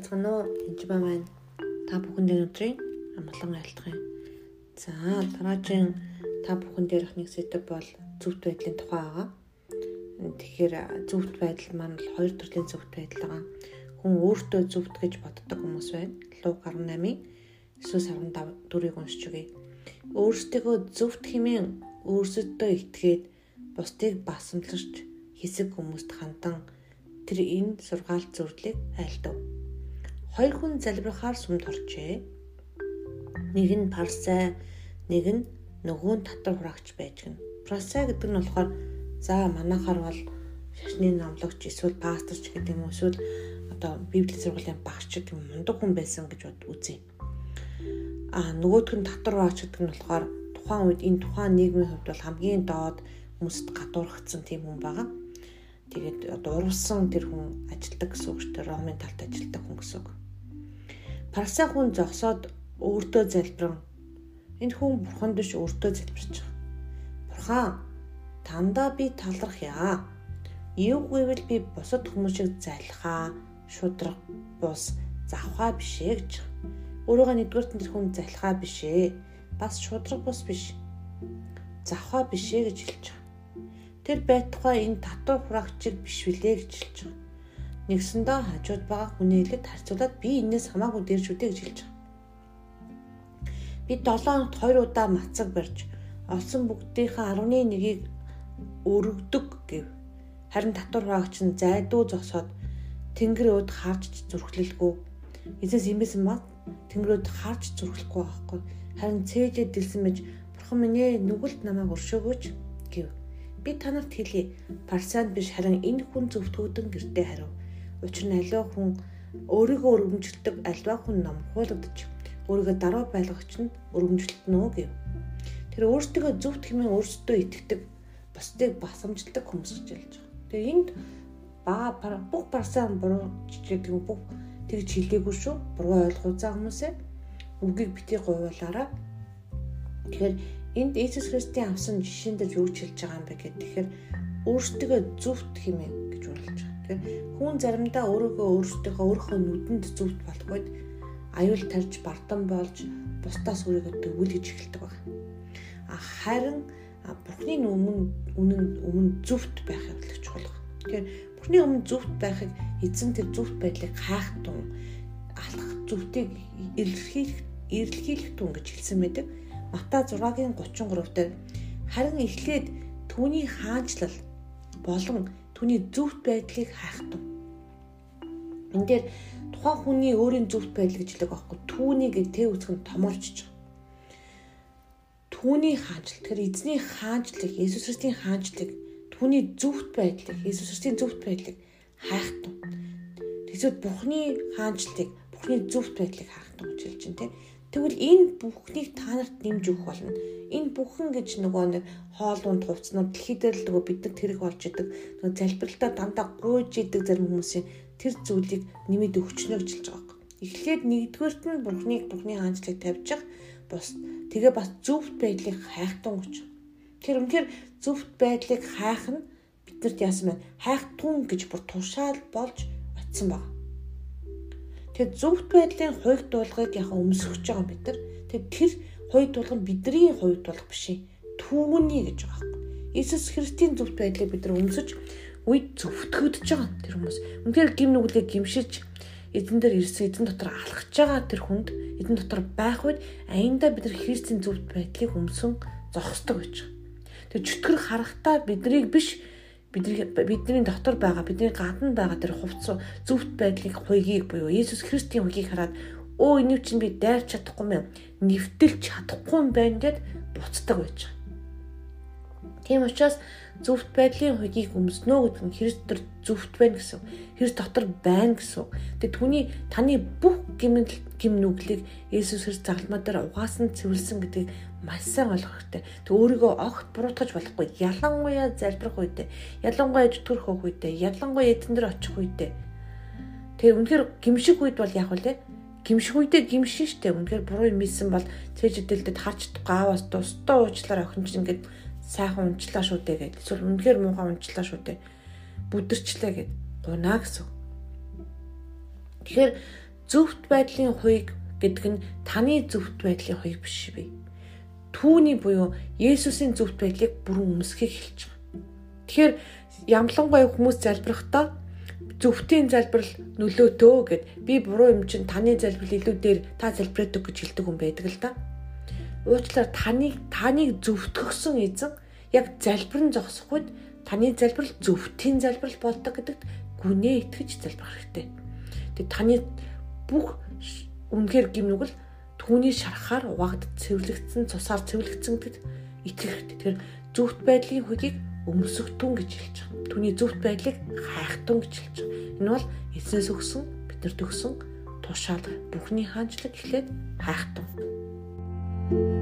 байцгаана уу? Ба маань та бүхэнд өнөөдрийн амглан айлтгах юм. За дараагийн та бүхэн дээрх нэг сэдв бол зөвхт байдлын тухай байгаа. Тэгэхээр зөвхт байдал маань бол хоёр төрлийн зөвхт байдал байгаа. Хүн өөртөө зөвхт гэж боддог хүмүүс байна. Луг 18-ийн 9-15 дүрийг уншиж өгье. Өөрсдөө зөвхт хэмээн өөрсөддөө итгээд бусдыг басамлаж хэсэг хүмүүст хандан тэр энэ сургаалт зүрдлийг айлдав. Хоёр хүн залбирахаар сүмд орчээ. Нэг нь Парсай, нэг нь нөгөө нь татвар хураагч байж гэн. Парсай гэдэг нь болохоор за манайхаар бол шашны номлогч эсвэл пасторч гэдэг юм эсвэл одоо библийн сургуулийн багш гэдэг юм мундаг хүн байсан гэж үзье. А нөгөөх нь татвар хураагч гэдэг нь болохоор тухайн үед энэ тухайн нийгмийн хувьд бол хамгийн доод хүмүүст гадуурхацсан тийм хүн байгаа Тэгээд одоо урвсан тэр хүн ажилдаг гэсэн үг шүү дээ. Ромын талд ажилдаг хүн гэсэн үг. Парсай хүн зогсоод өөртөө залбирэн энэ хүн бурханд биш өөртөө залбирч байгаа. Бурхан тандаа би талрах яа. Юу гэвэл би бусад хүмүүс шиг залхаа, шудрах бус завхаа бишээ гэж. Өөрөөгөө нэгдүгээр тэр хүн залхаа бишээ. Бас шудрах бус биш. Завхаа бишээ гэж хэлж байгаа. Тэр байтугай энэ татвар хураагчиг биш вүлээ гэж хэлж байгаа. Нэгсэндээ хажууд байгаа хүнээлэгт харьцуулаад би энэс хамаагүй дэрж үдэ гэж хэлж байгаа. Би 7 хоногт 2 удаа мацаг барьж олсон бүгдийнхээ 11-ийг өргөдөг гэв. Харин татвар хураагч нь зайдуу зогсоод тэнгэр өд харж зүрхлэлгүй. Эцэс имэсэн мат тэнгэр өд харж зүрхлэхгүй байхгүй. Харин цээжээ дэлсэн мэж бурхан минь ээ нүгэлт намайг өршөөгөөч. Би танарт хэлье. Парсанд биш харин энэ хүн зөвтгөгдөн гэртээ хариу. Учир нь аливаа хүн өөрийгөө өргөмжилдэг аливаа хүн номхуулагдаж өөрийгөө дараа байлгагч нь өргөмжилтнө гэв. Тэр өөртөө зөвхт хэмээн өөрсдөө итгэдэг бусдыг басамжилдаг хүмүүс гэж хэлж байгаа. Тэгээ энд ба бүх парсан буруу гэдэг нь бүх тэгж хэлээгүй шүү. Буруу ойлгоо заа хүмүүсээ үгийг бити гуйлаараа. Тэгэхээр Энд Иесус Христийн авсан жишээн дээр юу ч хэлж байгаа юм бэ гэхээр өөртөө зөвхт хэмээн гэж урлаж байгаа. Тэгэхээр хүн заримдаа өөрийгөө өөртөөхөө өөрийнхөө нүдэнд зөвхт болохгүй аюул тарж бардам болж бусдаас өөрийгөө төвөл гэж эхэлдэг байна. А харин Бурхны өмнө үнэн өмнө зөвхт байх явдал чухал байна. Тэгэхээр Бурхны өмнө зөвхт байхыг эзэн тэр зөвхт байдлыг хайхтун алах зөвхтийг илэрхийлэх эрэлхийлэх тун гэж хэлсэн байдаг. Матай 6-гийн 33 дээр харин эхлээд түүний хаанчлал болон түүний зөвхт байдлыг хайхтун. Энд дээр тухайн хүний өөрийн зөвхт байдал гэж хэлдэг байхгүй. Түүний гэж тэ үсгэн томорчж байгаа. Түүний хаанчлал тэгэхээр эзний хаанчлалыг Иесус Христийн хаанчлалыг түүний зөвхт байдлыг Иесус Христийн зөвхт байдлыг хайхтун. Тэгвэл Бурхны хаанчлалыг Бурхны зөвхт байдлыг хайхтун гэж хэлж байна тийм. Тэгвэл энэ бүхнийг та нарт нэмж өгөх болно. Энэ бүхэн гэж нөгөө нэг хоол унд хувцснууд дэлхий дээр л нөгөө бид нар тэрэг болж идэг. Нөгөө залбиралтаа дандаа гуйж идэг зарим хүмүүсийн тэр зүйлийг нэмэд өгчнө гэж хэлж байгаа юм. Эхлээд нэгдүгээрт нь бурхныг бурхны хаанчлыг тавьчих бус тэгээ бас зөвхт байдлыг хайхтун гэж. Тэр үнэхээр зөвхт байдлыг хайх нь биднэрт яасан байна? Хайхтун гэж бүр тушаал болж очисон байна Тэгэхээр зөвхт байдлын хувь дуулгыг яг өмсгөж байгаа бид нар. Тэгэхээр тэр хувь дуулга нь бидний хувь дуулга биш ээ. Түүний гэж байгаа юм. Иесус Христийн зөвхт байдлыг бид нар өмсөж үед зөвтгөгдөж байгаа тэр хүмүүс. Үнэхээр гим нүглийг гимшиж эзэн дээр ирсэн эзэн дотор алхаж байгаа тэр хүнд эзэн дотор байх үед аяндаа бид нар Христийн зөвхт байдлыг өмсөн зогсдог гэж. Тэр чөтгөр харахтаа биднийг биш бидний бидний дотор байгаа бидний гадна байгаа тэр хувцс зөвхт байдлыг хуйгийг буюу Иесус Христийн хуйгийг хараад өө энэ чинь би дайрч чадахгүй мэн нэвтэлж чадахгүй юм байна гэд буцдаг байж байгаа. Тийм учраас зөвхт байдлын хуйгийг өмснөө гэдэг нь Христ дотор зөвхт байна гэсэн. Христ дотор байна гэсэн. Тэгээ түүний таны бүх гимнэл гим нүглийг Есүс Христ загламаа дээр угаасан цэвэрлсэн гэдгийг маш сайн ойлгох хэрэгтэй. Тэг өөрийгөө огт буруутгаж болохгүй. Ялангуяа залбирх үедээ, ялангуяа зүтгэрх хөөх үедээ, ялангуяа эдэн дээр очих үедээ. Тэгээ үнэхээр гимшиг үед бол яг үлээ гимшиг үедээ гимшин штэ. Үнэхээр буруу юм ийсэн бол цээж өдөлдөд харж гаваас тусдаа уучлаар охин чинь ингээд сайхан унчлаа шүү дээ гэд. Эсвэл үнэхээр муухай унчлаа шүү дээ. Бүдэрчлээ гэд. Гунаа гэсэн. Тэгэхээр зөвхт байдлын хуйг гэдэг нь таны зөвхт байдлын хуйг биш бий. Түүний буюу Есүсийн зөвхт байдлыг бүрэн өмсөхийг хэлж байгаа. Тэгэхээр ямлангуй хүмүүс залбирахдаа зөвхтийн залбирал нөлөөтөө гэд би буруу юм чинь таны залбирал илүү дээр та залбираадаг гэж хэлдэг хүн байдаг л да. Уучлаарай таныг таныг зөвтгөхсөн эзэн яг залбирэн зогсоход таны залбирал зөвхтийн залбирал болдог гэдэгт гүнээ итгэж залбирах хэрэгтэй. Тэгээ таны бүх үнэхээр гимнүгэл түүний шарахаар угаагд цэвэрлэгдсэн цусаар цэвэрлэгдсэн гэдэгт итгэх хэрэгтэй. Тэгэхээр зөвхт байдлын хөгийг өмсөктүн гэж хэлж байгаа. Түүний зөвхт байдлыг хайхтун гэж хэлж байгаа. Энэ бол эзнээс өгсөн биднэрт өгсөн тушаал бүхний хаанчлаг эхлээд thank you